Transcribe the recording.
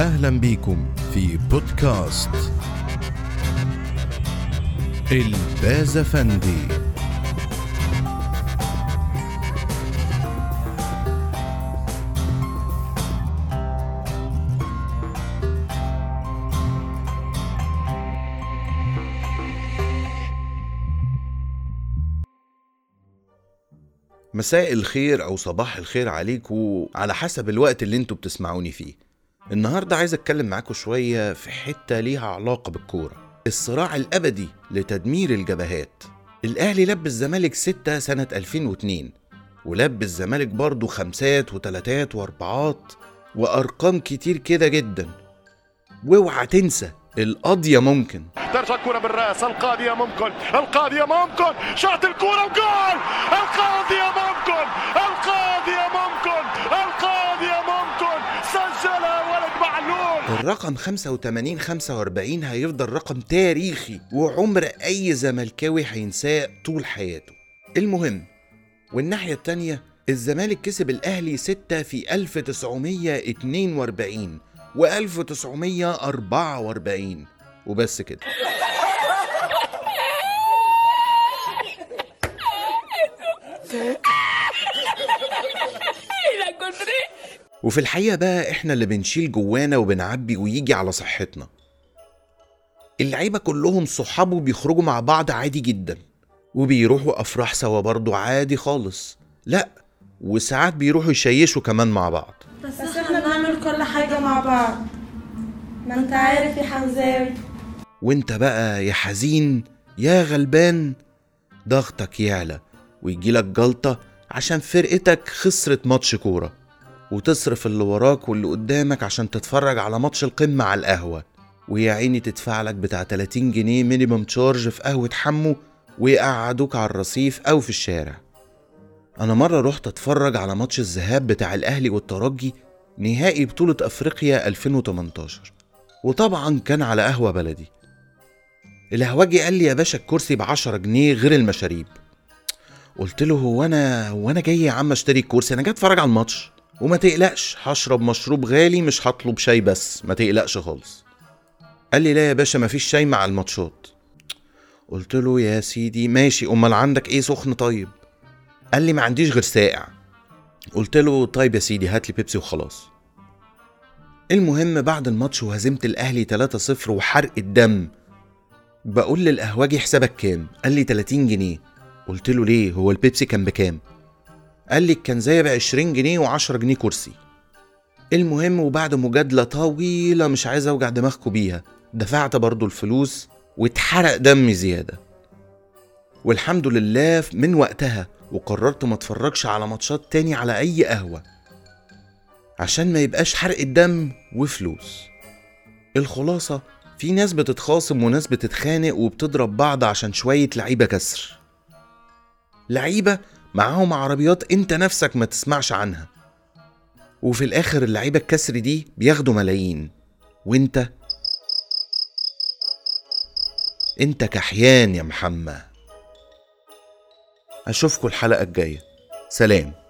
أهلا بيكم في بودكاست البازفندي مساء الخير أو صباح الخير عليكم على حسب الوقت اللي أنتوا بتسمعوني فيه. النهاردة عايز اتكلم معاكم شوية في حتة ليها علاقة بالكورة. الصراع الأبدي لتدمير الجبهات. الأهلي لب الزمالك ستة سنة 2002 ولب الزمالك برضه خمسات وتلاتات وأربعات وأرقام كتير كده جدا. واوعى تنسى القضية ممكن. ترجع الكرة بالرأس القاضية ممكن القاضية ممكن شاط الكرة وجول القاضية ممكن القاضية ممكن القاضية ممكن سجلها ولد الرقم 85 45 هيفضل رقم تاريخي وعمر أي زملكاوي هينساه طول حياته. المهم والناحية التانية الزمالك كسب الأهلي 6 في 1942 و 1944 وبس كده. وفي الحقيقة بقى إحنا اللي بنشيل جوانا وبنعبي ويجي على صحتنا. اللعيبة كلهم صحابه بيخرجوا مع بعض عادي جدا وبيروحوا أفراح سوا برضه عادي خالص. لأ وساعات بيروحوا يشيشوا كمان مع بعض. بس إحنا بنعمل كل حاجة مع بعض. ما أنت عارف يا حمزاوي. وأنت بقى يا حزين يا غلبان ضغطك يعلى ويجيلك جلطة عشان فرقتك خسرت ماتش كورة. وتصرف اللي وراك واللي قدامك عشان تتفرج على ماتش القمة على القهوة. ويا عيني تدفع لك بتاع 30 جنيه minimum charge في قهوة حمو ويقعدوك على الرصيف أو في الشارع. أنا مرة رحت أتفرج على ماتش الذهاب بتاع الأهلي والترجي نهائي بطولة أفريقيا 2018 وطبعا كان على قهوة بلدي. القهوجي قال لي يا باشا الكرسي بعشرة جنيه غير المشاريب. قلت له هو أنا هو أنا جاي يا عم أشتري الكرسي؟ أنا جاي أتفرج على الماتش. وما تقلقش هشرب مشروب غالي مش هطلب شاي بس. ما تقلقش خالص. قال لي لا يا باشا مفيش شاي مع الماتشات. قلت له يا سيدي ماشي. أمال عندك إيه سخن طيب؟ قال لي ما عنديش غير ساقع. قلت له طيب يا سيدي هات لي بيبسي وخلاص. المهم بعد الماتش وهزيمة الأهلي 3-0 وحرق الدم. بقول للقهوجي حسابك كام؟ قال لي 30 جنيه. قلت له ليه؟ هو البيبسي كان بكام؟ قال لي زي ب 20 جنيه و10 جنيه كرسي. المهم وبعد مجادلة طويلة مش عايز أوجع دماغكوا بيها دفعت برضو الفلوس واتحرق دمي زيادة. والحمد لله من وقتها وقررت ما اتفرجش على ماتشات تاني على أي قهوة. عشان ما يبقاش حرق الدم وفلوس. الخلاصة في ناس بتتخاصم وناس بتتخانق وبتضرب بعض عشان شوية لعيبة كسر. لعيبة معاهم عربيات انت نفسك ما تسمعش عنها. وفي الآخر اللعيبة الكسر دي بياخدوا ملايين. وانت؟ انت كحيان يا محمد. أشوفكوا الحلقة الجاية. سلام.